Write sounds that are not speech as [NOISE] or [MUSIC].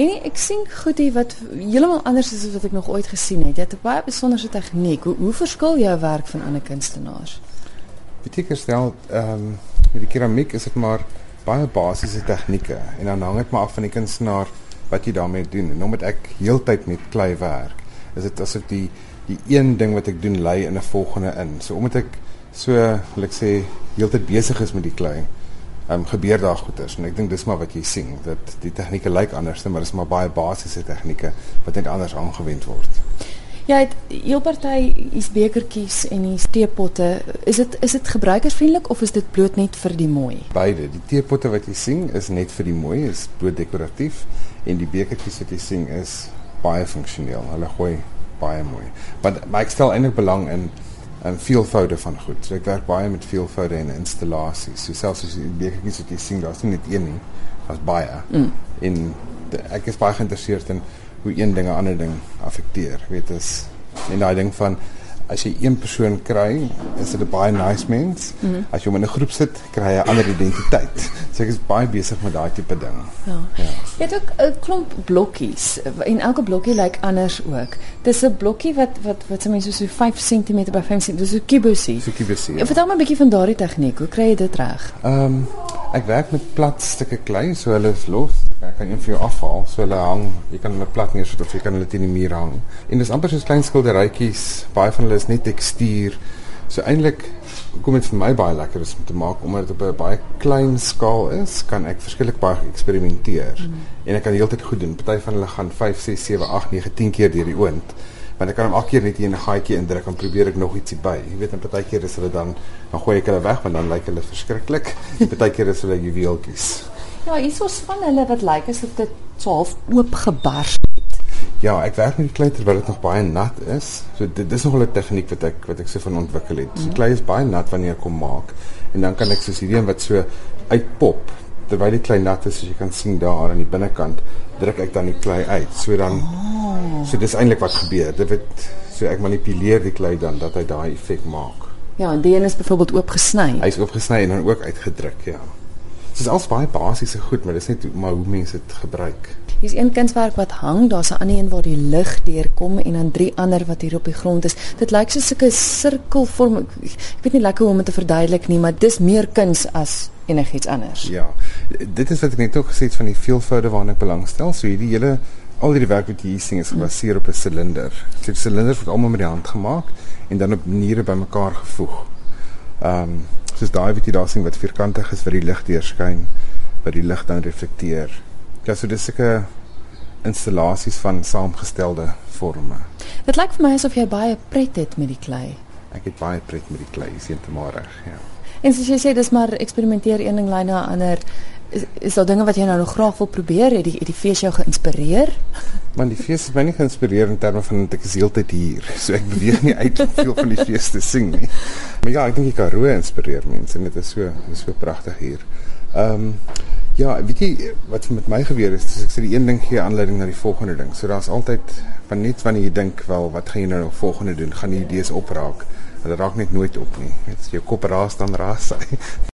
En ek sien goedie wat heeltemal anders is as wat ek nog ooit gesien het. Jy het 'n baie besonderse tegniek. Hoe, hoe verskil jou werk van ander kunstenaars? Beteken stel ehm um, die keramiek is dit maar baie basiese tegnieke en dan hang dit maar af van die kunstenaar wat jy daarmee doen. En omdat ek heeltyd met klei werk, is dit asof die die een ding wat ek doen lei in 'n volgende in. So omdat ek so, wil ek sê, heeltyd besig is met die klei um, gebeur daar goeters en ek dink dis maar wat jy sien dat die tegnieke lyk anders maar dis maar baie basiese tegnieke wat net anders aangewend word. Ja, heel party is bekertjies en die teepotte. Is dit is dit gebruikersvriendelik of is dit bloot net vir die mooi? Beide. Die teepotte wat jy sien is net vir die mooi, is bloot dekoratief en die bekertjies wat jy sien is baie funksioneel. Hulle gooi baie mooi. Want maar ek stel eintlik belang in en veelvoude van goed. So ek werk baie met veelvoude en installasies. So selfs as jy bekertjies wat jy sien, daar's nie net een nie, daar's baie. Mm. En de, ek is baie geïnteresseerd in hoe een ding 'n ander ding affekteer. Weet, is en daai ding van as jy een persoon kry, is dit 'n baie nice mens. Mm -hmm. As jy hom in 'n groep sit, kry jy 'n ander identiteit. So ek is baie besig met daai tipe ding. Ja. ja. Jy het ook 'n klomp blokkies en elke blokkie lyk anders ook. Dis 'n blokkie wat wat wat sê mense so 5 cm by 5 cm, dis 'n kubusie. So kubusie. Ja. Vertel my 'n bietjie van daardie tegniek. Hoe kry jy dit reg? Ehm um, ek werk met plat stukke klei, so hulle is los. Kan een vir jou afhaal, so hulle hang. Jy kan hulle plat neersit of jy kan hulle teen die muur hang. En dis amper soos klein skilderytjies. Baie van hulle is net tekstuur. So eintlik kom dit vir my baie lekker is om te maak omdat dit op 'n baie klein skaal is, kan ek verskillik baie eksperimenteer. Mm. En ek kan heeltyd goed doen. Party van hulle gaan 5, 6, 7, 8, 9, 10 keer deur die oond. Maar ek kan hom elke keer net hier in 'n gaatjie indruk en probeer ek nog ietsie by. Jy weet, en party keer is hulle dan dan gooi ek hulle weg want dan lyk hulle verskriklik. [LAUGHS] Party keer is hulle juweeltjies. Ja, hier is van hulle wat lyk asof dit so half oop gebars Ja, ek werk met die klei terwyl dit nog baie nat is. So dit dis nog 'n tegniek wat ek wat ek se van ontwikkel het. So die klei is baie nat wanneer ek kom maak en dan kan ek soos hierdie een wat so uitpop terwyl die klei nat is, as jy kan sien daar aan die binnekant, druk ek dan die klei uit. So dan oh. So dis eintlik wat gebeur. Dit word so ek manipuleer die klei dan dat hy daai effek maak. Ja, en die een is byvoorbeeld oopgesny. Hy's oopgesny en dan ook uitgedruk, ja. Dit is al baie basiese goed, maar dis net maar hoe mense dit gebruik. Hier's een kunswerk wat hang, daar's 'n ander een waar die lig deurkom en dan drie ander wat hier op die grond is. Dit lyk soos 'n sirkelvorm. Ek weet nie lekker hoe om dit te verduidelik nie, maar dis meer kuns as enigiets anders. Ja. Dit is wat ek net ook gesê het van die veelvoude waarna ek belangstel. So hierdie hele al hierdie werk wat jy hier sien is gebaseer op 'n silinder. Die silinders word almal met die hand gemaak en dan op maniere bymekaar gevoeg. Ehm um, soos daai wat jy daar sien wat vierkantig is vir die lig deurskyn, wat die lig dan reflekteer. Ja, so dis 'n installasies van saamgestelde forme. Dit lyk vir my asof jy baie pret het met die klei. Ek het baie pret met die klei, te maar reg, ja. En soos jy sê, dis maar eksperimenteer een ding lei na 'n ander. Is, is daar dinge wat jy nou nog graag wil probeer? Het die het die fees jou geïnspireer? Man, die fees het my nie geïnspireer in terme van ek is heeltyd hier. So ek beweeg nie uit om veel van die fees te sing nie. Maar ja, ek dink die Karoo inspireer mense en dit is so, dit is so pragtig hier. Ehm um, Ja, weet jy wat met my gebeur is, as ek sê die een ding gee aanleiding na die volgende ding. So daar's altyd van net wanneer jy dink wel wat gaan jy nou volgende doen, gaan die idees opraak. Hulle raak net nooit op nie. As jou kop raas dan raas hy.